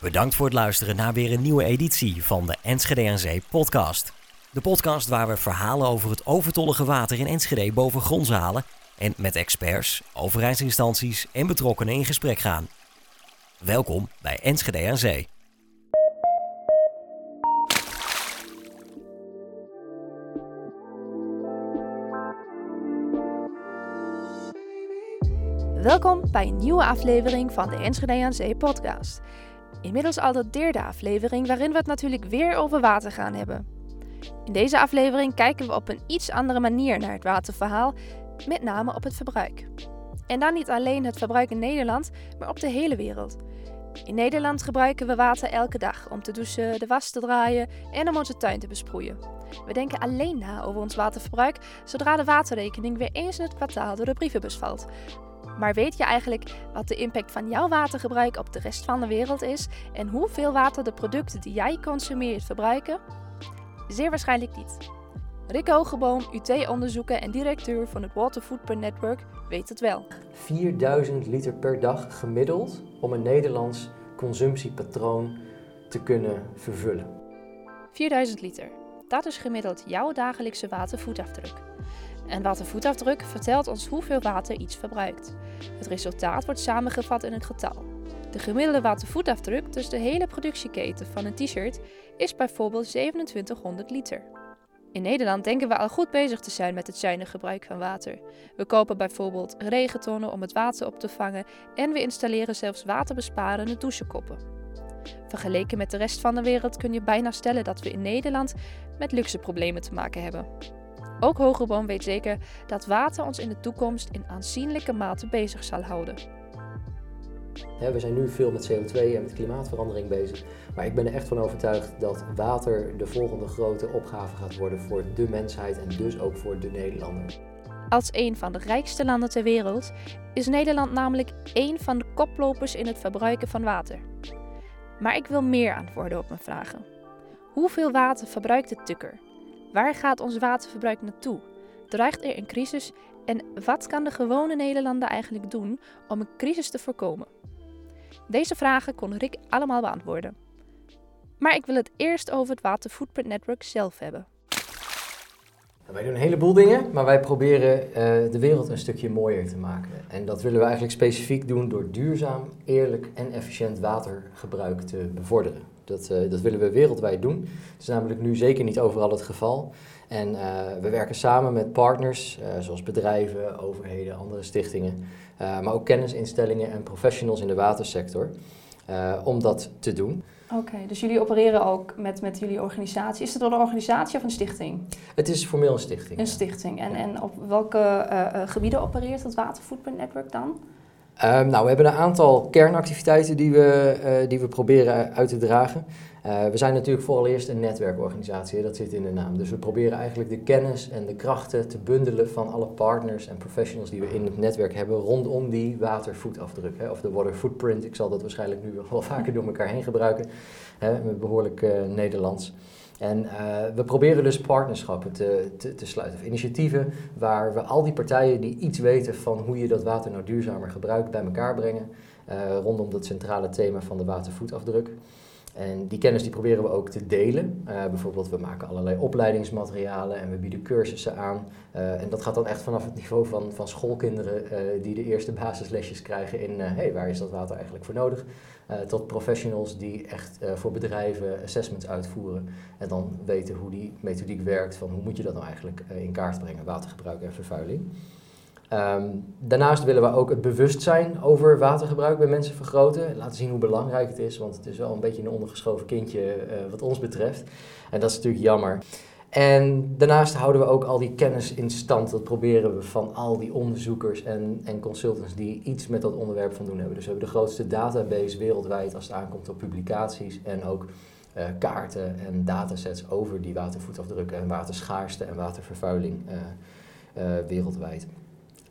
Bedankt voor het luisteren naar weer een nieuwe editie van de Enschede aan Zee podcast. De podcast waar we verhalen over het overtollige water in Enschede boven grond halen en met experts, overheidsinstanties en betrokkenen in gesprek gaan. Welkom bij Enschede aan Zee. Welkom bij een nieuwe aflevering van de Enschede aan Zee podcast. Inmiddels al de derde aflevering waarin we het natuurlijk weer over water gaan hebben. In deze aflevering kijken we op een iets andere manier naar het waterverhaal, met name op het verbruik. En dan niet alleen het verbruik in Nederland, maar op de hele wereld. In Nederland gebruiken we water elke dag om te douchen, de was te draaien en om onze tuin te besproeien. We denken alleen na over ons waterverbruik zodra de waterrekening weer eens in het kwartaal door de brievenbus valt. Maar weet je eigenlijk wat de impact van jouw watergebruik op de rest van de wereld is en hoeveel water de producten die jij consumeert verbruiken? Zeer waarschijnlijk niet. Rick Hogeboom, UT-onderzoeker en directeur van het Water Footprint Network, weet het wel. 4000 liter per dag gemiddeld om een Nederlands consumptiepatroon te kunnen vervullen. 4000 liter. Dat is gemiddeld jouw dagelijkse watervoetafdruk. En watervoetafdruk vertelt ons hoeveel water iets verbruikt. Het resultaat wordt samengevat in een getal. De gemiddelde watervoetafdruk, dus de hele productieketen van een t-shirt, is bijvoorbeeld 2700 liter. In Nederland denken we al goed bezig te zijn met het zuinig gebruik van water. We kopen bijvoorbeeld regentonnen om het water op te vangen en we installeren zelfs waterbesparende douchekoppen. Vergeleken met de rest van de wereld kun je bijna stellen dat we in Nederland met luxe problemen te maken hebben. Ook Hogeboom weet zeker dat water ons in de toekomst in aanzienlijke mate bezig zal houden. we zijn nu veel met CO2 en met klimaatverandering bezig. Maar ik ben er echt van overtuigd dat water de volgende grote opgave gaat worden voor de mensheid en dus ook voor de Nederlander. Als een van de rijkste landen ter wereld is Nederland namelijk één van de koplopers in het verbruiken van water. Maar ik wil meer antwoorden op mijn vragen. Hoeveel water verbruikt de tukker? Waar gaat ons waterverbruik naartoe? Dreigt er een crisis en wat kan de gewone Nederlander eigenlijk doen om een crisis te voorkomen? Deze vragen kon Rick allemaal beantwoorden. Maar ik wil het eerst over het Water Footprint Network zelf hebben. Wij doen een heleboel dingen, maar wij proberen uh, de wereld een stukje mooier te maken. En dat willen we eigenlijk specifiek doen door duurzaam, eerlijk en efficiënt watergebruik te bevorderen. Dat, uh, dat willen we wereldwijd doen. Dat is namelijk nu zeker niet overal het geval. En uh, we werken samen met partners, zoals bedrijven, overheden, andere stichtingen, maar ook kennisinstellingen en professionals in de watersector, om dat te doen. Oké, dus jullie opereren ook met, met jullie organisatie. Is het wel een organisatie of een stichting? Het is formeel een stichting. Een stichting. En, en op welke uh, gebieden opereert het Water Footprint Network dan? Um, nou, we hebben een aantal kernactiviteiten die we, uh, die we proberen uit te dragen. Uh, we zijn natuurlijk vooral eerst een netwerkorganisatie, dat zit in de naam. Dus we proberen eigenlijk de kennis en de krachten te bundelen van alle partners en professionals die we in het netwerk hebben rondom die watervoetafdruk, hè, of de water footprint. Ik zal dat waarschijnlijk nu wel vaker door elkaar heen gebruiken, hè, behoorlijk uh, Nederlands. En uh, we proberen dus partnerschappen te, te, te, sluiten, of initiatieven waar we al die partijen die iets weten van hoe je dat water nou duurzamer gebruikt bij elkaar brengen, rondom dat centrale thema van de watervoetafdruk. En die kennis die proberen we ook te delen. Uh, bijvoorbeeld, we maken allerlei opleidingsmaterialen en we bieden cursussen aan. Uh, en dat gaat dan echt vanaf het niveau van, van schoolkinderen uh, die de eerste basislesjes krijgen in hey, waar is dat water eigenlijk voor nodig. tot professionals die echt voor bedrijven assessments uitvoeren en dan weten hoe die methodiek werkt, van hoe moet je dat nou eigenlijk in kaart brengen, watergebruik en vervuiling. Um, daarnaast willen we ook het bewustzijn over watergebruik bij mensen vergroten. Laten zien hoe belangrijk het is, want het is wel een beetje een ondergeschoven kindje uh, wat ons betreft. En dat is natuurlijk jammer. En daarnaast houden we ook al die kennis in stand. Dat proberen we van al die onderzoekers en, en consultants die iets met dat onderwerp van doen hebben. Dus we hebben de grootste database wereldwijd als het aankomt op publicaties en ook uh, kaarten en datasets over die watervoetafdrukken en waterschaarste en watervervuiling uh, wereldwijd.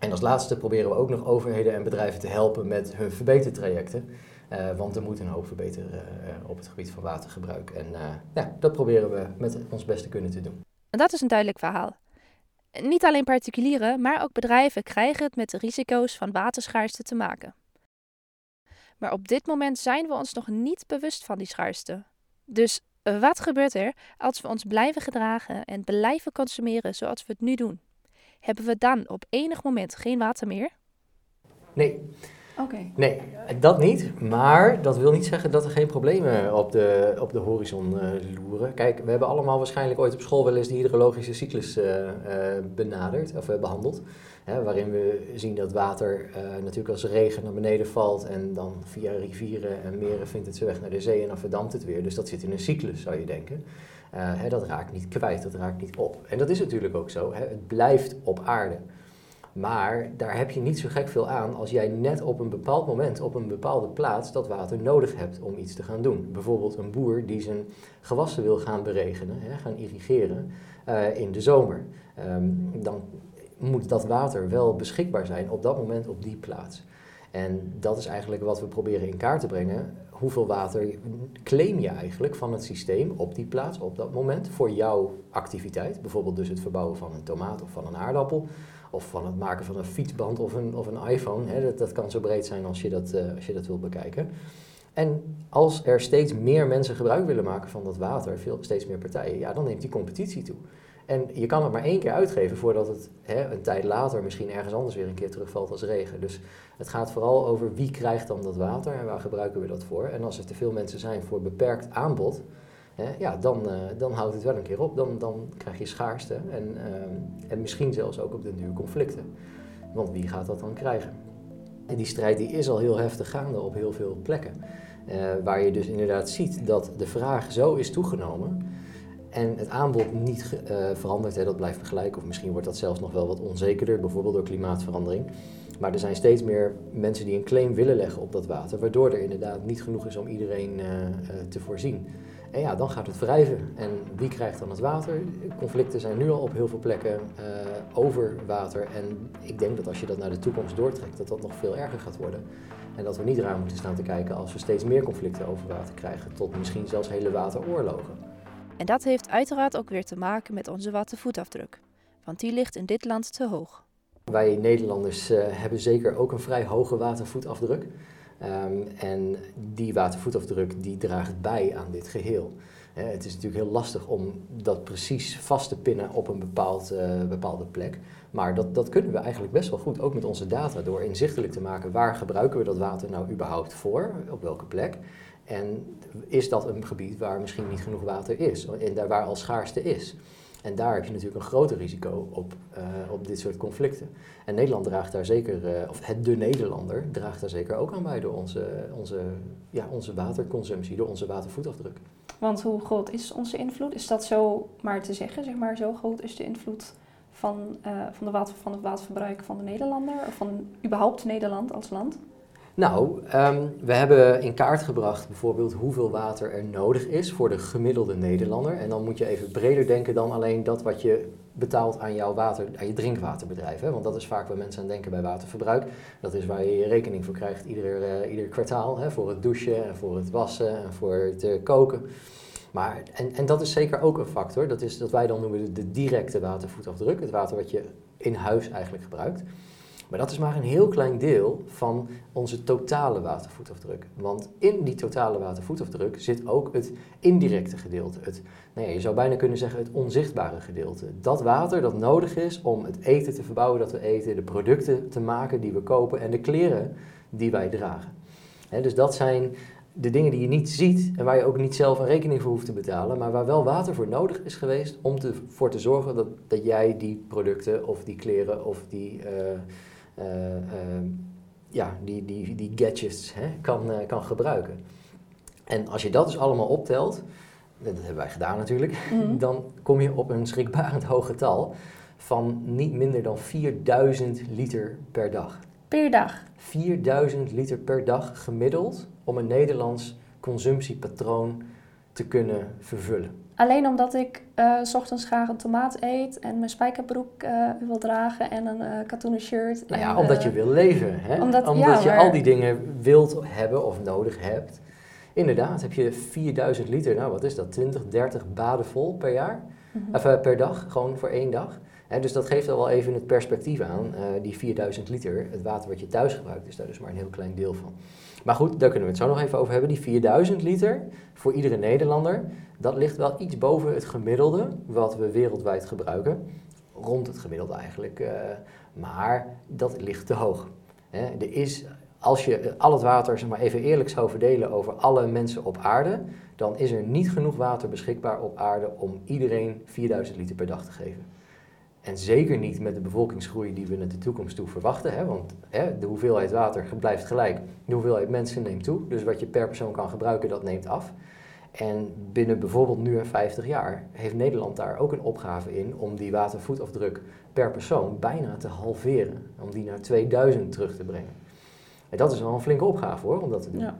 En als laatste proberen we ook nog overheden en bedrijven te helpen met hun verbetertrajecten. Uh, want er moet een hoop verbeteren uh, op het gebied van watergebruik. En ja, dat proberen we met ons beste kunnen te doen. En dat is een duidelijk verhaal. Niet alleen particulieren, maar ook bedrijven krijgen het met de risico's van waterschaarste te maken. Maar op dit moment zijn we ons nog niet bewust van die schaarste. Dus wat gebeurt er als we ons blijven gedragen en blijven consumeren zoals we het nu doen? Hebben we dan op enig moment geen water meer? Nee. Oké. Nee, dat niet. Maar dat wil niet zeggen dat er geen problemen op de, op de horizon uh, loeren. Kijk, we hebben allemaal waarschijnlijk ooit op school wel eens de hydrologische cyclus uh, uh, benaderd of behandeld. Hè, waarin we zien dat water natuurlijk als regen naar beneden valt en dan via rivieren en meren vindt het zijn weg naar de zee en dan verdampt het weer. Dus dat zit in een cyclus, zou je denken. Hè, dat raakt niet kwijt, dat raakt niet op. En dat is natuurlijk ook zo. Hè. Het blijft op aarde. Maar daar heb je niet zo gek veel aan als jij net op een bepaald moment, op een bepaalde plaats, dat water nodig hebt om iets te gaan doen. Bijvoorbeeld een boer die zijn gewassen wil gaan beregenen, hè, gaan irrigeren uh, in de zomer. Um, dan moet dat water wel beschikbaar zijn op dat moment op die plaats. En dat is eigenlijk wat we proberen in kaart te brengen. Hoeveel water claim je eigenlijk van het systeem op die plaats, op dat moment, voor jouw activiteit? Bijvoorbeeld dus het verbouwen van een tomaat of van een aardappel of van het maken van een fietsband of een, of een iPhone. Dat, dat kan zo breed zijn als je dat, uh, als je dat wilt bekijken. En als er steeds meer mensen gebruik willen maken van dat water, veel, steeds meer partijen, ja, dan neemt die competitie toe. En je kan het maar één keer uitgeven voordat het hè, een tijd later misschien ergens anders weer een keer terugvalt als regen. Dus het gaat vooral over wie krijgt dan dat water en waar gebruiken we dat voor. En als er te veel mensen zijn voor beperkt aanbod, hè, ja, dan, uh, dan houdt het wel een keer op. Dan, dan krijg je schaarste en, uh, en misschien zelfs ook op de duur conflicten. Want wie gaat dat dan krijgen? En die strijd die is al heel heftig gaande op heel veel plekken. Uh, waar je dus inderdaad ziet dat de vraag zo is toegenomen en het aanbod niet uh, verandert. Hè, dat blijft gelijk of misschien wordt dat zelfs nog wel wat onzekerder, bijvoorbeeld door klimaatverandering. Maar er zijn steeds meer mensen die een claim willen leggen op dat water, waardoor er inderdaad niet genoeg is om iedereen uh, te voorzien. En ja, dan gaat het wrijven. En wie krijgt dan het water? Conflicten zijn nu al op heel veel plekken over water. En ik denk dat als je dat naar de toekomst doortrekt, dat dat nog veel erger gaat worden. En dat we niet raar moeten staan te kijken als we steeds meer conflicten over water krijgen, tot misschien zelfs hele wateroorlogen. En dat heeft uiteraard ook weer te maken met onze watervoetafdruk, want die ligt in dit land te hoog. Wij Nederlanders uh, hebben zeker ook een vrij hoge watervoetafdruk. Um, en die watervoetafdruk die draagt bij aan dit geheel. He, het is natuurlijk heel lastig om dat precies vast te pinnen op een bepaald, uh, bepaalde plek. Maar dat, dat kunnen we eigenlijk best wel goed, ook met onze data, door inzichtelijk te maken waar gebruiken we dat water nou überhaupt voor, op welke plek. En is dat een gebied waar misschien niet genoeg water is, en daar waar al schaarste is. En daar heb je natuurlijk een groter risico op, uh, op dit soort conflicten. En Nederland draagt daar zeker, uh, of het de Nederlander draagt daar zeker ook aan bij door onze, onze, ja, onze waterconsumptie, door onze watervoetafdruk. Want hoe groot is onze invloed? Is dat zo maar te zeggen, zeg maar, zo groot is de invloed van, uh, van, de water, van het waterverbruik van de Nederlander, of van überhaupt Nederland als land? Nou, um, we hebben in kaart gebracht bijvoorbeeld hoeveel water er nodig is voor de gemiddelde Nederlander. En dan moet je even breder denken dan alleen dat wat je betaalt aan jouw water, aan je drinkwaterbedrijf. Hè? Want dat is vaak waar mensen aan denken bij waterverbruik. Dat is waar je je rekening voor krijgt ieder, uh, ieder kwartaal. Hè? Voor het douchen en voor het wassen en voor het koken. Maar, en, en dat is zeker ook een factor. Dat is dat wij dan noemen de, de directe watervoetafdruk. Het water wat je in huis eigenlijk gebruikt. Maar dat is maar een heel klein deel van onze totale watervoetafdruk. Want in die totale watervoetafdruk zit ook het indirecte gedeelte. Het, nou ja, je zou bijna kunnen zeggen het onzichtbare gedeelte. Dat water dat nodig is om het eten te verbouwen dat we eten, de producten te maken die we kopen en de kleren die wij dragen. Dus dat zijn de dingen die je niet ziet en waar je ook niet zelf een rekening voor hoeft te betalen, maar waar wel water voor nodig is geweest om ervoor te zorgen dat, dat jij die producten of die kleren of die... Uh, ja, die, die, die gadgets hè, kan, uh, kan gebruiken. En als je dat dus allemaal optelt, dat hebben wij gedaan natuurlijk, mm. dan kom je op een schrikbarend hoog getal van niet minder dan 4000 liter per dag. Per dag? 4000 liter per dag gemiddeld om een Nederlands consumptiepatroon te kunnen vervullen. Alleen omdat ik uh, s ochtends graag een tomaat eet en mijn spijkerbroek uh, wil dragen en een uh, katoenen shirt. Nou ja, en, omdat je wil leven. Hè? Omdat, omdat ja, je maar... al die dingen wilt hebben of nodig hebt. Inderdaad, heb je 4000 liter, nou wat is dat, 20, 30 baden vol per jaar? Mm -hmm. Of per dag, gewoon voor één dag. Hè, dus dat geeft al wel even het perspectief aan. Eh, die 4000 liter, het water wat je thuis gebruikt, is daar dus maar een heel klein deel van. Maar goed, daar kunnen we het zo nog even over hebben. Die 4000 liter voor iedere Nederlander, dat ligt wel iets boven het gemiddelde wat we wereldwijd gebruiken. Rond het gemiddelde eigenlijk. eh, maar dat ligt te hoog. Hè, er is, als je al het water zeg maar, even eerlijk zou verdelen over alle mensen op aarde, dan is er niet genoeg water beschikbaar op aarde om iedereen 4000 liter per dag te geven. En zeker niet met de bevolkingsgroei die we naar de toekomst toe verwachten. Hè? Want hè, de hoeveelheid water blijft gelijk, de hoeveelheid mensen neemt toe. Dus wat je per persoon kan gebruiken, dat neemt af. En binnen bijvoorbeeld nu en 50 jaar heeft Nederland daar ook een opgave in om die watervoetafdruk per persoon bijna te halveren. Om die naar 2000 terug te brengen. En dat is wel een flinke opgave hoor, om dat te doen. Ja.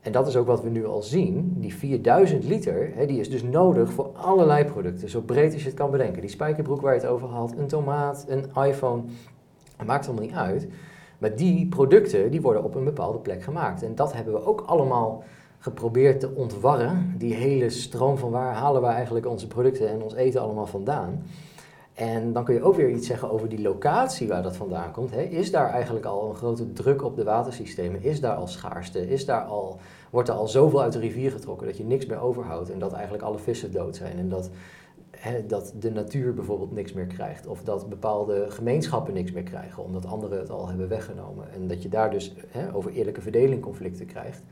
En dat is ook wat we nu al zien. Die 4000 liter, hè, die is dus nodig voor allerlei producten. Zo breed als je het kan bedenken. Die spijkerbroek waar je het over had, een tomaat, een iPhone. Het maakt allemaal niet uit. Maar die producten, die worden op een bepaalde plek gemaakt. En dat hebben we ook allemaal geprobeerd te ontwarren. Die hele stroom van waar halen we eigenlijk onze producten en ons eten allemaal vandaan. En dan kun je ook weer iets zeggen over die locatie waar dat vandaan komt. Hè. Is daar eigenlijk al een grote druk op de watersystemen? Is daar al schaarste? Is daar al, wordt er al zoveel uit de rivier getrokken dat je niks meer overhoudt en dat eigenlijk alle vissen dood zijn en dat, hè, dat de natuur bijvoorbeeld niks meer krijgt of dat bepaalde gemeenschappen niks meer krijgen omdat anderen het al hebben weggenomen en dat je daar dus hè, over eerlijke verdeling conflicten krijgt.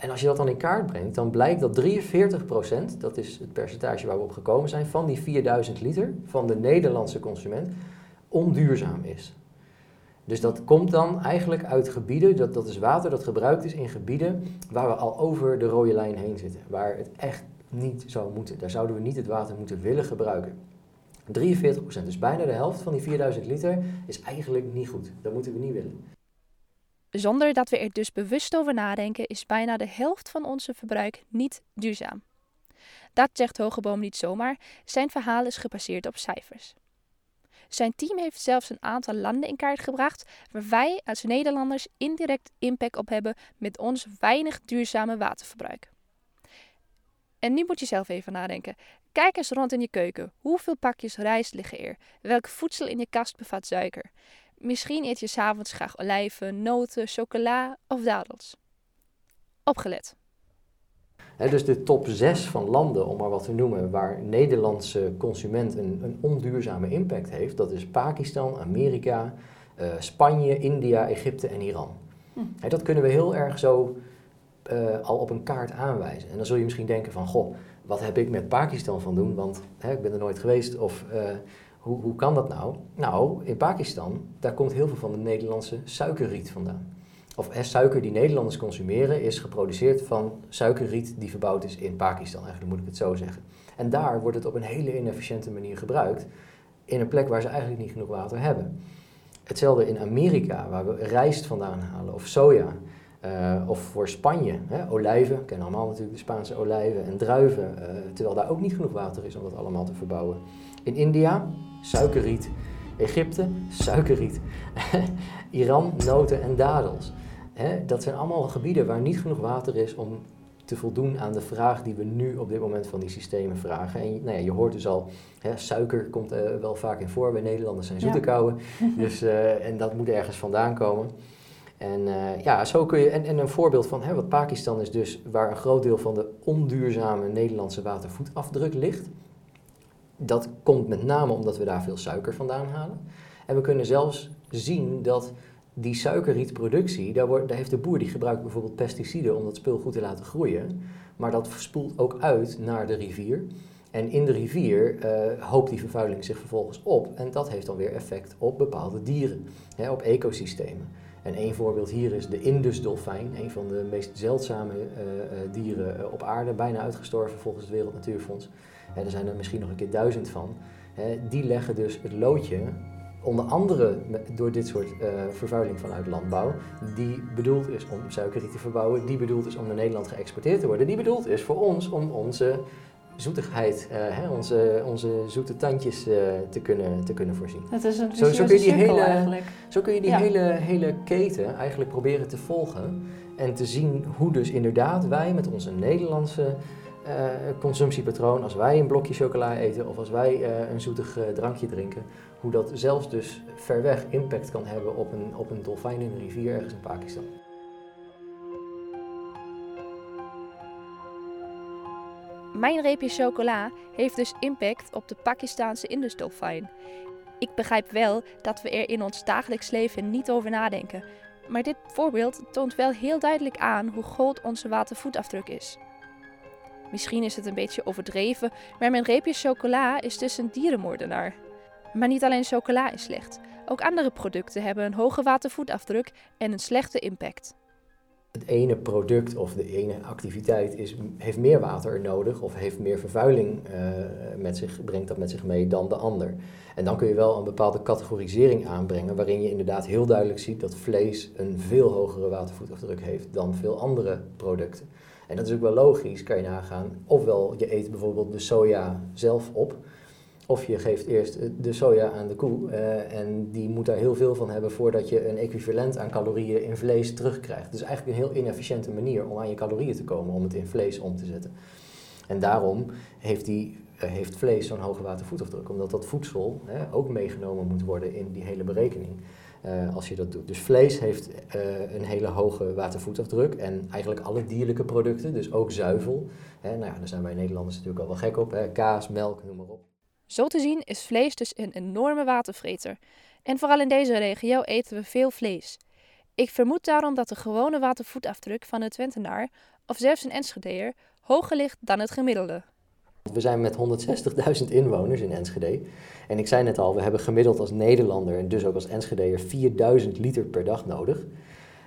En als je dat dan in kaart brengt, dan blijkt dat 43%, dat is het percentage waar we op gekomen zijn, van die 4000 liter van de Nederlandse consument onduurzaam is. Dus dat komt dan eigenlijk uit gebieden, dat, dat is water dat gebruikt is in gebieden waar we al over de rode lijn heen zitten. Waar het echt niet zou moeten. Daar zouden we niet het water moeten willen gebruiken. 43%, dus bijna de helft van die 4000 liter, is eigenlijk niet goed. Dat moeten we niet willen. Zonder dat we er dus bewust over nadenken, is bijna de helft van onze verbruik niet duurzaam. Dat zegt Hogeboom niet zomaar, zijn verhaal is gebaseerd op cijfers. Zijn team heeft zelfs een aantal landen in kaart gebracht waar wij als Nederlanders indirect impact op hebben met ons weinig duurzame waterverbruik. En nu moet je zelf even nadenken. Kijk eens rond in je keuken. Hoeveel pakjes rijst liggen er? Welk voedsel in je kast bevat suiker? Misschien eet je s'avonds graag olijven, noten, chocola of dadels. Opgelet. Dus de top 6 van landen, om maar wat te noemen, waar Nederlandse consument een, een onduurzame impact heeft, dat is Pakistan, Amerika, eh, Spanje, India, Egypte en Iran. Hm. Dat kunnen we heel erg zo eh, al op een kaart aanwijzen. En dan zul je misschien denken van, goh, wat heb ik met Pakistan van doen, want ik ben er nooit geweest of... eh, hoe, hoe kan dat nou? Nou, in Pakistan, daar komt heel veel van de Nederlandse suikerriet vandaan. Of hè, suiker die Nederlanders consumeren is geproduceerd van suikerriet die verbouwd is in Pakistan. Eigenlijk moet ik het zo zeggen. En daar wordt het op een hele inefficiënte manier gebruikt. In een plek waar ze eigenlijk niet genoeg water hebben. Hetzelfde in Amerika, waar we rijst vandaan halen, of soja. Eh, of voor Spanje, hè, olijven, we kennen allemaal natuurlijk de Spaanse olijven en druiven. eh, terwijl daar ook niet genoeg water is om dat allemaal te verbouwen. In India, suikerriet. Egypte, suikerriet. Iran, noten en dadels. Dat zijn allemaal gebieden waar niet genoeg water is om te voldoen aan de vraag die we nu op dit moment van die systemen vragen. En nou ja, je hoort dus al, hè, suiker komt eh, wel vaak in voor. Wij Nederlanders zijn zoete Ja. Dus, eh, en dat moet ergens vandaan komen. En eh, ja, zo kun je. En, en een voorbeeld van hè, wat Pakistan is, dus waar een groot deel van de onduurzame Nederlandse watervoetafdruk ligt. Dat komt met name omdat we daar veel suiker vandaan halen. En we kunnen zelfs zien dat die suikerrietproductie, daar, wordt, daar heeft de boer die gebruikt bijvoorbeeld pesticiden om dat spul goed te laten groeien. Maar dat spoelt ook uit naar de rivier. En in de rivier eh, hoopt die vervuiling zich vervolgens op. En dat heeft dan weer effect op bepaalde dieren, hè, op ecosystemen. En één voorbeeld hier is de Indusdolfijn, een van de meest zeldzame eh, eh, dieren op aarde, bijna uitgestorven volgens het Wereld Natuurfonds. Hè, er zijn er misschien nog een keer duizend van. Hè, die leggen dus het loodje, onder andere door dit soort eh, vervuiling vanuit landbouw, die bedoeld is om suikerriet te verbouwen, die bedoeld is om naar Nederland geëxporteerd te worden, die bedoeld is voor ons om onze zoetigheid, eh, hè, onze, onze zoete tandjes eh, te, kunnen, te kunnen voorzien. Het is een Zo- zo kun je die hele- eigenlijk. Zo kun je die Ja. hele, hele keten eigenlijk proberen te volgen en te zien hoe dus inderdaad wij met onze Nederlandse consumptiepatroon als wij een blokje chocola eten of als wij eh, een zoetig eh, drankje drinken, hoe dat zelfs dus ver weg impact kan hebben op een, op een dolfijn in een rivier ergens in Pakistan. Mijn reepje chocola heeft dus impact op de Pakistaanse Indusdolfijn. Ik begrijp wel dat we er in ons dagelijks leven niet over nadenken. Maar dit voorbeeld toont wel heel duidelijk aan hoe groot onze watervoetafdruk is. Misschien is het een beetje overdreven, maar mijn reepje chocola is dus een dierenmoordenaar. Maar niet alleen chocola is slecht. Ook andere producten hebben een hoge watervoetafdruk en een slechte impact. Het ene product of de ene activiteit is, heeft meer water nodig of heeft meer vervuiling uh, met zich, brengt dat met zich mee dan de ander. En dan kun je wel een bepaalde categorisering aanbrengen waarin je inderdaad heel duidelijk ziet dat vlees een veel hogere watervoetafdruk heeft dan veel andere producten. En dat is ook wel logisch, kan je nagaan. Ofwel je eet bijvoorbeeld de soja zelf op, of je geeft eerst de soja aan de koe uh, en die moet daar heel veel van hebben voordat je een equivalent aan calorieën in vlees terugkrijgt. Dus eigenlijk een heel inefficiënte manier om aan je calorieën te komen, om het in vlees om te zetten. En daarom heeft, die, uh, heeft vlees zo'n hoge watervoetafdruk, omdat dat voedsel ook meegenomen moet worden in die hele berekening. Uh, als je dat doet. Dus vlees heeft uh, een hele hoge watervoetafdruk en eigenlijk alle dierlijke producten, dus ook zuivel. Hè, nou ja, daar zijn wij Nederlanders natuurlijk al wel gek op, kaas, melk, noem maar op. Zo te zien is vlees dus een enorme watervreter. En vooral in deze regio eten we veel vlees. Ik vermoed daarom dat de gewone watervoetafdruk van een Twentenaar, of zelfs een Enschedeer, hoger ligt dan het gemiddelde. We zijn met 160.000 inwoners in Enschede. En ik zei net al, we hebben gemiddeld als Nederlander en dus ook als Enschedeer 4000 liter per dag nodig.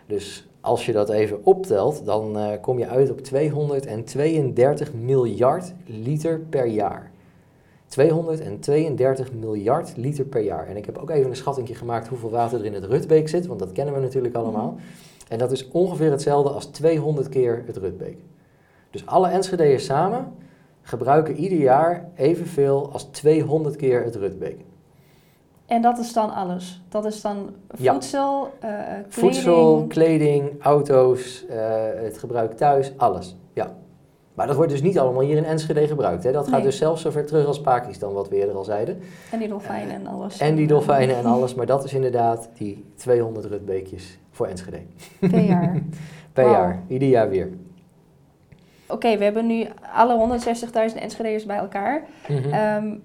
Dus als je dat even optelt, dan uh, kom je uit op 232 miljard liter per jaar. 232 miljard liter per jaar. En ik heb ook even een schattingje gemaakt hoeveel water er in het Rutbeek zit, want dat kennen we natuurlijk allemaal. Mm. En dat is ongeveer hetzelfde als 200 keer het Rutbeek. Dus alle Enschede'ers samen gebruiken ieder jaar evenveel als 200 keer het Rutbeek. En dat is dan alles? Dat is dan voedsel, ja. uh, kleding? Voedsel, kleding, auto's, uh, het gebruik thuis, alles. Ja. Maar dat wordt dus niet allemaal hier in Enschede gebruikt. Hè? Dat gaat nee. dus zelfs zo ver terug als Pakistan, wat we eerder al zeiden. En die dolfijnen en alles. En die dolfijnen en alles. Maar dat is inderdaad die 200 rutbeekjes voor Enschede. Per jaar? per wow. jaar. Ieder jaar weer. Oké, okay, we hebben nu alle 160.000 Enschede'ers bij elkaar. -hmm. um,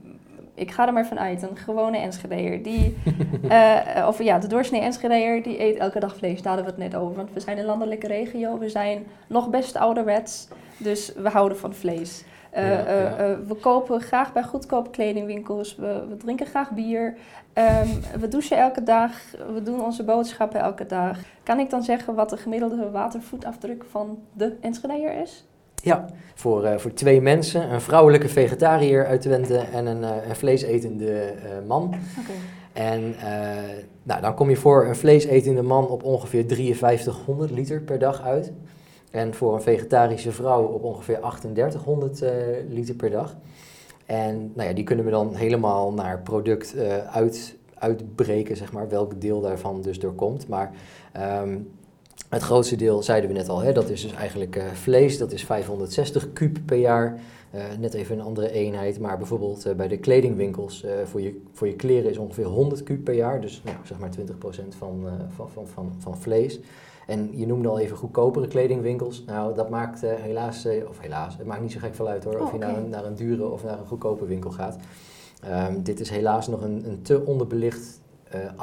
ik ga er maar vanuit, een gewone Enschede'er. Die, uh, of ja, de doorsnee Enschede'er, die eet elke dag vlees. Daar hadden we het net over. Want we zijn een landelijke regio. We zijn nog best ouderwets. Dus we houden van vlees. Uh, ja, ja. Uh, we kopen graag bij goedkope kledingwinkels. We, we drinken graag bier. Um, we douchen elke dag. We doen onze boodschappen elke dag. Kan ik dan zeggen wat de gemiddelde watervoetafdruk van de Enschede'er is? Ja, voor, uh, voor twee mensen, een vrouwelijke vegetariër uit Twente en een, uh, een vleesetende uh, man. Okay. En nou, dan kom je voor een vleesetende man op ongeveer 5300 liter per dag uit. En voor een vegetarische vrouw op ongeveer 3800 liter per dag. En nou ja, die kunnen we dan helemaal naar product uit, uitbreken, zeg maar, welk deel daarvan dus doorkomt. Maar um, het grootste deel zeiden we net al, hè, dat is dus eigenlijk uh, vlees, dat is 560 kub per jaar. Uh, net even een andere eenheid, maar bijvoorbeeld uh, bij de kledingwinkels voor, je, voor je kleren is ongeveer 100 kub per jaar, dus nou, zeg maar 20% van, van, van, van, van vlees. En je noemde al even goedkopere kledingwinkels. Nou, dat maakt helaas, of helaas, het maakt niet zo gek veel uit hoor, oh, of je okay. naar, een, naar een dure of naar een goedkope winkel gaat. Um, dit is helaas nog een, een te onderbelicht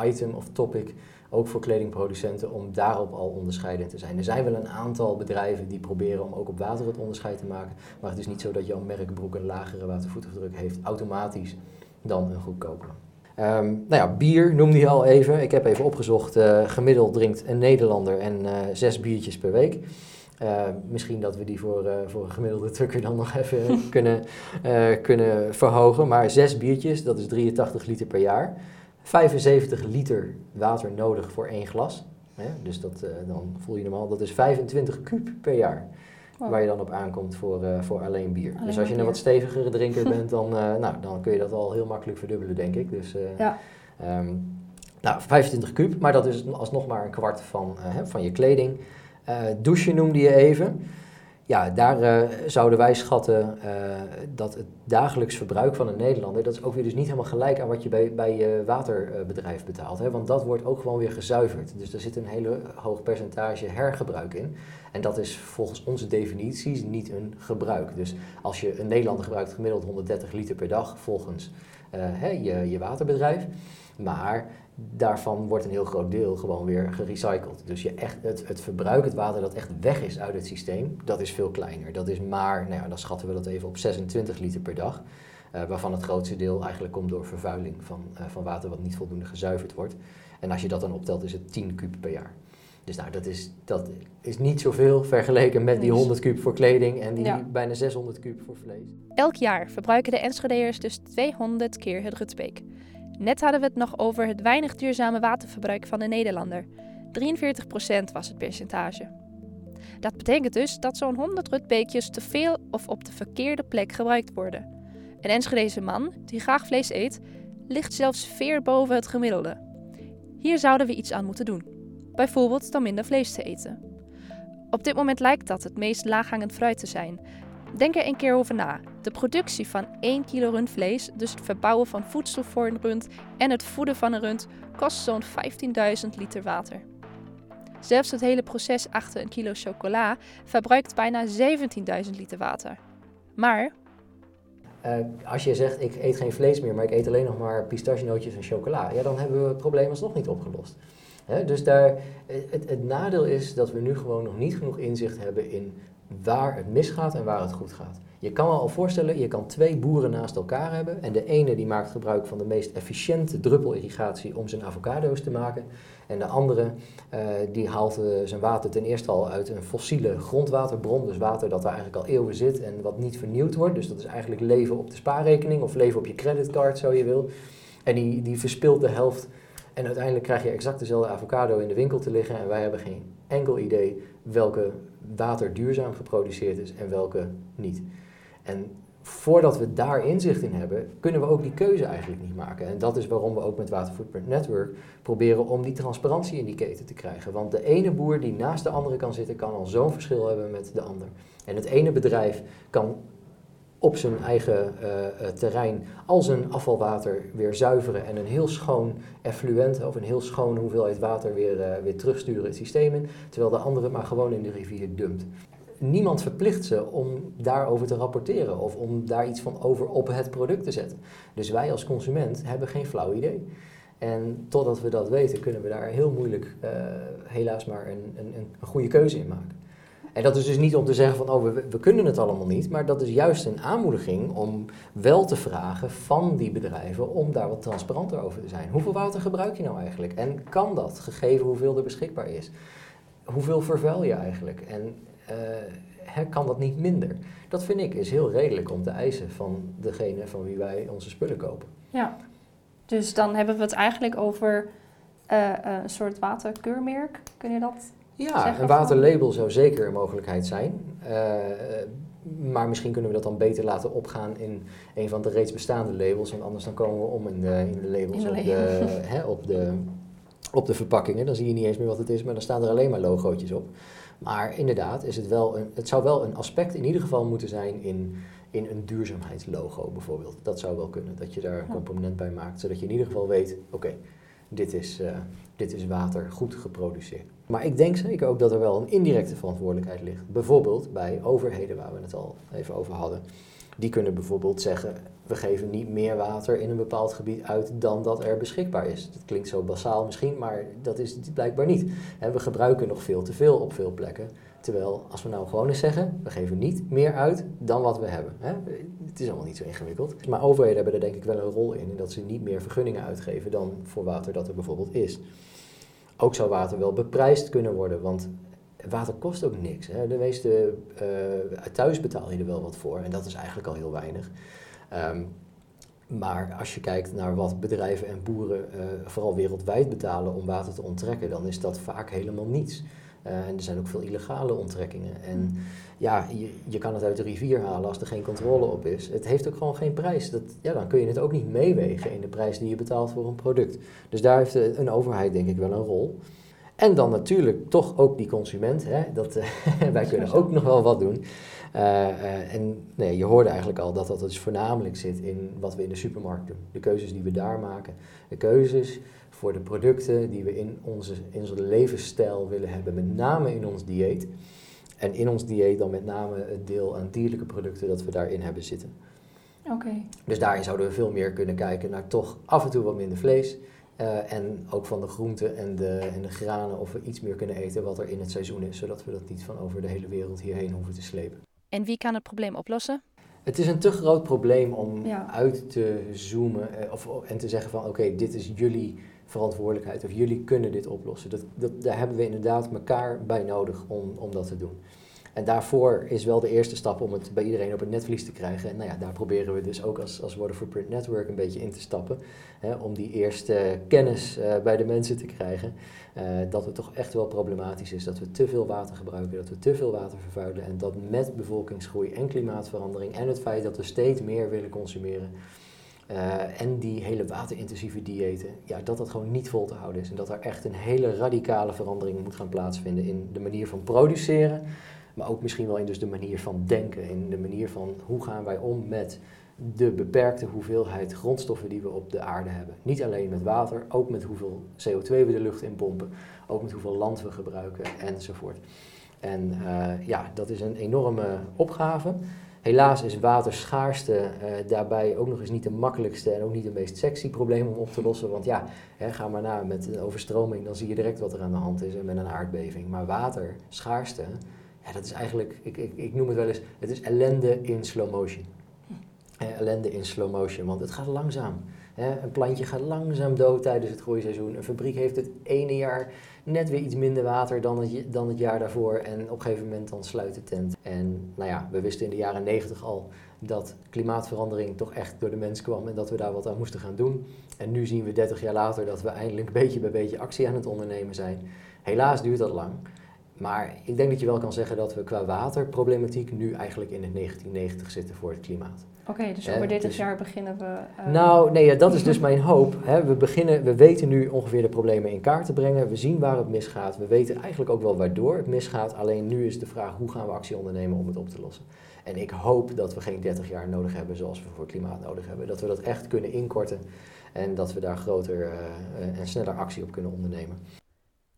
item of topic ook voor kledingproducenten, om daarop al onderscheidend te zijn. Er zijn wel een aantal bedrijven die proberen om ook op water het onderscheid te maken, maar het is niet zo dat jouw merkbroek een lagere watervoetafdruk heeft automatisch dan een goedkopere. Um, nou ja, bier noemde je al even. Ik heb even opgezocht, uh, gemiddeld drinkt een Nederlander en uh, zes biertjes per week. Uh, misschien dat we die voor, voor een gemiddelde trucker dan nog even kunnen, kunnen verhogen. Maar zes biertjes, dat is 83 liter per jaar. 75 liter water nodig voor één glas. Hè? Dus dat, uh, dan voel je hem al. Dat is 25 kub per jaar. Wow. Waar je dan op aankomt voor, uh, voor alleen bier. Alleen dus als je een wat stevigere drinker bent, dan, uh, nou, dan kun je dat al heel makkelijk verdubbelen, denk ik. Dus, ja. Um, nou, 25 kub, maar dat is alsnog maar een kwart van, van je kleding. douchen noemde je even. Ja, daar uh, zouden wij schatten uh, dat het dagelijks verbruik van een Nederlander, dat is ook weer dus niet helemaal gelijk aan wat je bij, bij je waterbedrijf betaalt. Hè? Want dat wordt ook gewoon weer gezuiverd. Dus er zit een hele hoog percentage hergebruik in. En dat is volgens onze definities niet een gebruik. Dus als je een Nederlander gebruikt gemiddeld 130 liter per dag volgens uh, hè, je, je waterbedrijf. Maar daarvan wordt een heel groot deel gewoon weer gerecycled. Dus je echt, het, het verbruik, het water dat echt weg is uit het systeem, dat is veel kleiner. Dat is maar, nou ja, dan schatten we dat even op 26 liter per dag. Uh, waarvan het grootste deel eigenlijk komt door vervuiling van, uh, van water wat niet voldoende gezuiverd wordt. En als je dat dan optelt, is het 10 kub per jaar. Dus nou, dat is, dat is niet zoveel vergeleken met die 100 kub voor kleding en die ja. bijna 600 kub voor vlees. Elk jaar verbruiken de Enschedeërs dus 200 keer het Rutbeek. Net hadden we het nog over het weinig duurzame waterverbruik van de Nederlander. 43% was het percentage. Dat betekent dus dat zo'n 100 rutbeekjes te veel of op de verkeerde plek gebruikt worden. Een Enschedeze man, die graag vlees eet, ligt zelfs ver boven het gemiddelde. Hier zouden we iets aan moeten doen. Bijvoorbeeld door minder vlees te eten. Op dit moment lijkt dat het meest laaghangend fruit te zijn, Denk er een keer over na. De productie van 1 kilo rundvlees, dus het verbouwen van voedsel voor een rund en het voeden van een rund, kost zo'n 15.000 liter water. Zelfs het hele proces achter een kilo chocola verbruikt bijna 17.000 liter water. Maar. Uh, als je zegt, ik eet geen vlees meer, maar ik eet alleen nog maar pistachenootjes en chocola, ja, dan hebben we het probleem alsnog niet opgelost. Dus daar, het, het nadeel is dat we nu gewoon nog niet genoeg inzicht hebben in waar het misgaat en waar het goed gaat. Je kan wel al voorstellen, je kan twee boeren naast elkaar hebben en de ene die maakt gebruik van de meest efficiënte druppelirrigatie om zijn avocado's te maken en de andere uh, die haalt uh, zijn water ten eerste al uit een fossiele grondwaterbron, dus water dat er eigenlijk al eeuwen zit en wat niet vernieuwd wordt. Dus dat is eigenlijk leven op de spaarrekening of leven op je creditcard zo je wil. En die, die verspilt de helft en uiteindelijk krijg je exact dezelfde avocado in de winkel te liggen en wij hebben geen enkel idee welke water duurzaam geproduceerd is en welke niet. En voordat we daar inzicht in hebben, kunnen we ook die keuze eigenlijk niet maken. En dat is waarom we ook met Water Footprint Network proberen om die transparantie in die keten te krijgen. Want de ene boer die naast de andere kan zitten, kan al zo'n verschil hebben met de ander. En het ene bedrijf kan op zijn eigen uh, terrein al zijn afvalwater weer zuiveren en een heel schoon effluent of een heel schoon hoeveelheid water weer, uh, weer terugsturen het systeem in, terwijl de andere maar gewoon in de rivier dumpt. Niemand verplicht ze om daarover te rapporteren of om daar iets van over op het product te zetten. Dus wij als consument hebben geen flauw idee. En totdat we dat weten, kunnen we daar heel moeilijk, helaas maar, een, een, een goede keuze in maken. En dat is dus niet om te zeggen van, oh, we, we, kunnen het allemaal niet, maar dat is juist een aanmoediging om wel te vragen van die bedrijven om daar wat transparanter over te zijn. Hoeveel water gebruik je nou eigenlijk? En kan dat, gegeven hoeveel er beschikbaar is? Hoeveel vervuil je eigenlijk? En uh, kan dat niet minder? Dat vind ik is heel redelijk om te eisen van degene van wie wij onze spullen kopen. Ja, dus dan hebben we het eigenlijk over uh, een soort waterkeurmerk. Kun je dat ja, een waterlabel zou zeker een mogelijkheid zijn. Uh, maar misschien kunnen we dat dan beter laten opgaan in een van de reeds bestaande labels. Want anders dan komen we om in de, in de labels op, de, hè, op, de, op de verpakkingen. Dan zie je niet eens meer wat het is, maar dan staan er alleen maar logootjes op. Maar inderdaad, is het, wel een, het zou wel een aspect in ieder geval moeten zijn in, in een duurzaamheidslogo bijvoorbeeld. Dat zou wel kunnen, dat je daar een component bij maakt. Zodat je in ieder geval weet, oké, dit, is, uh, dit is water goed geproduceerd. Maar ik denk zeker ook dat er wel een indirecte verantwoordelijkheid ligt. Bijvoorbeeld bij overheden, waar we het al even over hadden. Die kunnen bijvoorbeeld zeggen, we geven niet meer water in een bepaald gebied uit dan dat er beschikbaar is. Dat klinkt zo basaal misschien, maar dat is blijkbaar niet. we gebruiken nog veel te veel op veel plekken. Terwijl als we nou gewoon eens zeggen, we geven niet meer uit dan wat we hebben. Het is allemaal niet zo ingewikkeld. Maar overheden hebben er denk ik wel een rol in, in dat ze niet meer vergunningen uitgeven dan voor water dat er bijvoorbeeld is. Ook zou water wel beprijsd kunnen worden, want water kost ook niks. Hè. De meeste uh, thuis betaal je er wel wat voor en dat is eigenlijk al heel weinig. Um, maar als je kijkt naar wat bedrijven en boeren uh, vooral wereldwijd betalen om water te onttrekken, dan is dat vaak helemaal niets. Uh, en er zijn ook veel illegale onttrekkingen. En mm. ja, je, je kan het uit de rivier halen als er geen controle op is. Het heeft ook gewoon geen prijs. Dat, ja, dan kun je het ook niet meewegen in de prijs die je betaalt voor een product. Dus daar heeft een overheid denk ik wel een rol. En dan natuurlijk toch ook die consument. Hè? Dat, wij kunnen ook nog wel wat doen. en nee, je hoorde eigenlijk al dat dat dus voornamelijk zit in wat we in de supermarkt doen. De keuzes die we daar maken. De keuzes voor de producten die we in onze, in onze levensstijl willen hebben. Met name in ons dieet. En in ons dieet dan met name het deel aan dierlijke producten dat we daarin hebben zitten. Oké. Dus daarin zouden we veel meer kunnen kijken naar toch af en toe wat minder vlees. Uh, en ook van de groenten en de, en de granen of we iets meer kunnen eten wat er in het seizoen is. Zodat we dat niet van over de hele wereld hierheen hoeven te slepen. En wie kan het probleem oplossen? Het is een te groot probleem om uit te zoomen eh, of, en te zeggen van oké, dit is jullie verantwoordelijkheid of jullie kunnen dit oplossen. Dat, dat, daar hebben we inderdaad elkaar bij nodig om, om dat te doen. En daarvoor is wel de eerste stap om het bij iedereen op het netvlies te krijgen. En nou ja, daar proberen we dus ook als, als Water Footprint Network een beetje in te stappen. Hè, om die eerste kennis uh, bij de mensen te krijgen. Uh, dat het toch echt wel problematisch is dat we te veel water gebruiken, dat we te veel water vervuilen. En dat met bevolkingsgroei en klimaatverandering en het feit dat we steeds meer willen consumeren. Uh, en die hele waterintensieve diëten, ja, dat dat gewoon niet vol te houden is. En dat er echt een hele radicale verandering moet gaan plaatsvinden in de manier van produceren, maar ook misschien wel in dus de manier van denken, in de manier van hoe gaan wij om met de beperkte hoeveelheid grondstoffen die we op de aarde hebben. Niet alleen met water, ook met hoeveel CO2 we de lucht in pompen, ook met hoeveel land we gebruiken enzovoort. En uh, ja, dat is een enorme opgave. Helaas is waterschaarste uh, daarbij ook nog eens niet de makkelijkste en ook niet het meest sexy probleem om op te lossen. Want ja, hè, ga maar na met een overstroming, dan zie je direct wat er aan de hand is en met een aardbeving. Maar waterschaarste, ja, dat is eigenlijk, ik, ik, ik noem het wel eens, het is ellende in slow motion. Eh, ellende in slow motion, want het gaat langzaam. Een plantje gaat langzaam dood tijdens het groeiseizoen. Een fabriek heeft het ene jaar net weer iets minder water dan het, dan het jaar daarvoor. En op een gegeven moment dan sluit de tent. En nou ja, we wisten in de jaren negentig al dat klimaatverandering toch echt door de mens kwam en dat we daar wat aan moesten gaan doen. En nu zien we 30 jaar later dat we eindelijk beetje bij beetje actie aan het ondernemen zijn. Helaas duurt dat lang. Maar ik denk dat je wel kan zeggen dat we qua waterproblematiek nu eigenlijk in het 1990 zitten voor het klimaat. Oké, dus over 30 dus jaar beginnen we. Uh... Nou, nee, dat is dus mijn hoop. Hè. We, beginnen, we weten nu ongeveer de problemen in kaart te brengen. We zien waar het misgaat. We weten eigenlijk ook wel waardoor het misgaat. Alleen nu is de vraag hoe gaan we actie ondernemen om het op te lossen. En ik hoop dat we geen 30 jaar nodig hebben zoals we voor klimaat nodig hebben. Dat we dat echt kunnen inkorten en dat we daar groter uh, en sneller actie op kunnen ondernemen.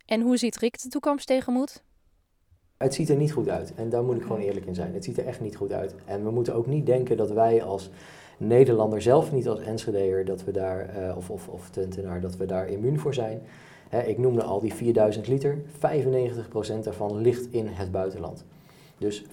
En hoe ziet Rick de toekomst tegemoet? Het ziet er niet goed uit. En daar moet ik gewoon eerlijk in zijn. Het ziet er echt niet goed uit. En we moeten ook niet denken dat wij als Nederlander zelf, niet als Enschedeer, dat we daar, uh, of, of, of Tentenaar, dat we daar immuun voor zijn. ik noemde al die 4000 liter. 95% daarvan ligt in het buitenland. Dus 95%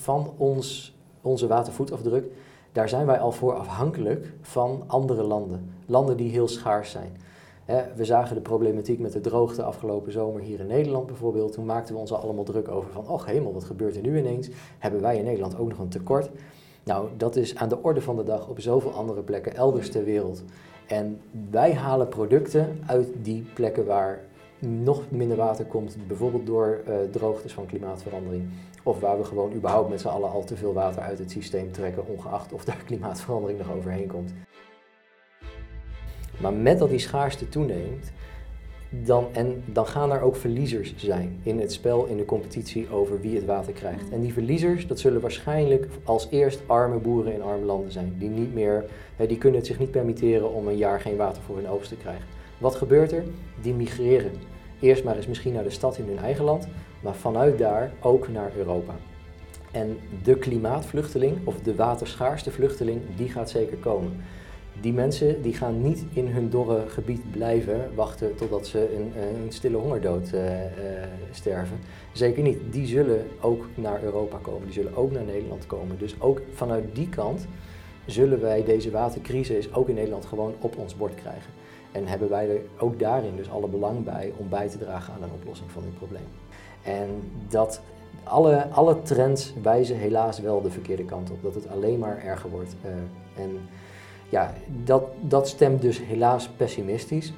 van ons, onze watervoetafdruk, daar zijn wij al voor afhankelijk van andere landen. Landen die heel schaars zijn we zagen de problematiek met de droogte afgelopen zomer hier in Nederland bijvoorbeeld. Toen maakten we ons al allemaal druk over van, och hemel, wat gebeurt er nu ineens? Hebben wij in Nederland ook nog een tekort? Nou, dat is aan de orde van de dag op zoveel andere plekken elders ter wereld. En wij halen producten uit die plekken waar nog minder water komt, bijvoorbeeld door uh, droogtes van klimaatverandering. Of waar we gewoon überhaupt met z'n allen al te veel water uit het systeem trekken, ongeacht of daar klimaatverandering nog overheen komt. Maar met dat die schaarste toeneemt, dan, en dan gaan er ook verliezers zijn in het spel, in de competitie over wie het water krijgt. En die verliezers, dat zullen waarschijnlijk als eerst arme boeren in arme landen zijn. Die, niet meer, die kunnen het zich niet permitteren om een jaar geen water voor hun oogst te krijgen. Wat gebeurt er? Die migreren. Eerst maar eens misschien naar de stad in hun eigen land, maar vanuit daar ook naar Europa. En de klimaatvluchteling, of de waterschaarste vluchteling, die gaat zeker komen die mensen die gaan niet in hun dorre gebied blijven wachten totdat ze een, een stille hongerdood uh, uh, sterven. Zeker niet. Die zullen ook naar Europa komen, die zullen ook naar Nederland komen. Dus ook vanuit die kant zullen wij deze watercrisis ook in Nederland gewoon op ons bord krijgen. En hebben wij er ook daarin dus alle belang bij om bij te dragen aan een oplossing van dit probleem. En dat alle, alle trends wijzen helaas wel de verkeerde kant op. Dat het alleen maar erger wordt. En ja, dat, dat stemt dus helaas pessimistisch.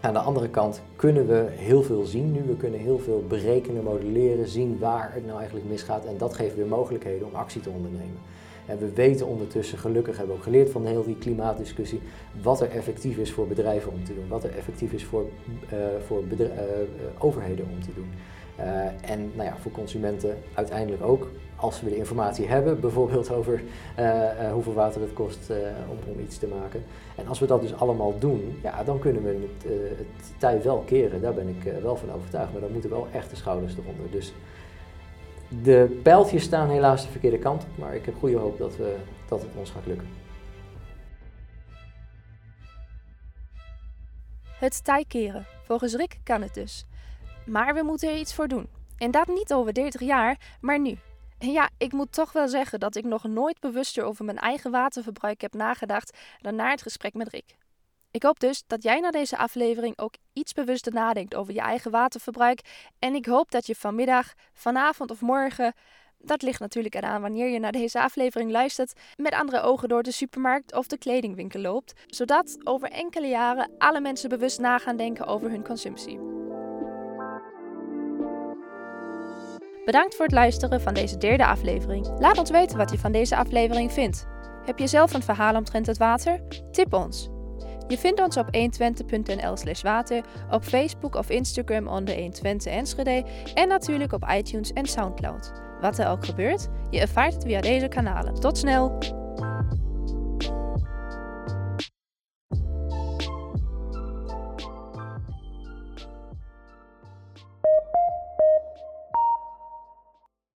Aan de andere kant kunnen we heel veel zien nu. We kunnen heel veel berekenen, modelleren, zien waar het nou eigenlijk misgaat. En dat geeft weer mogelijkheden om actie te ondernemen. En we weten ondertussen, gelukkig hebben we ook geleerd van heel die klimaatdiscussie, wat er effectief is voor bedrijven om te doen, wat er effectief is voor, uh, voor overheden om te doen. En nou ja, voor consumenten uiteindelijk ook, als we de informatie hebben, bijvoorbeeld over uh, uh, hoeveel water het kost om, om, iets te maken. En als we dat dus allemaal doen, ja, dan kunnen we het, het tij wel keren. Daar ben ik wel van overtuigd. Maar dan moeten wel echt de schouders eronder. Dus de pijltjes staan helaas de verkeerde kant op. Maar ik heb goede hoop dat, we, dat het ons gaat lukken. Het tij keren. Volgens Rick kan het dus. Maar we moeten er iets voor doen. En dat niet over 30 jaar, maar nu. Ja, ik moet toch wel zeggen dat ik nog nooit bewuster over mijn eigen waterverbruik heb nagedacht dan na het gesprek met Rick. Ik hoop dus dat jij na deze aflevering ook iets bewuster nadenkt over je eigen waterverbruik. En ik hoop dat je vanmiddag, vanavond of morgen, dat ligt natuurlijk eraan wanneer je naar deze aflevering luistert, met andere ogen door de supermarkt of de kledingwinkel loopt, zodat over enkele jaren alle mensen bewust na gaan denken over hun consumptie. Bedankt voor het luisteren van deze derde aflevering. Laat ons weten wat je van deze aflevering vindt. Heb je zelf een verhaal omtrent het water? Tip ons. Je vindt ons op 120.nl slash water, op Facebook of Instagram onder 120 Enschede en natuurlijk op iTunes en Soundcloud. Wat er ook gebeurt, je ervaart het via deze kanalen. Tot snel!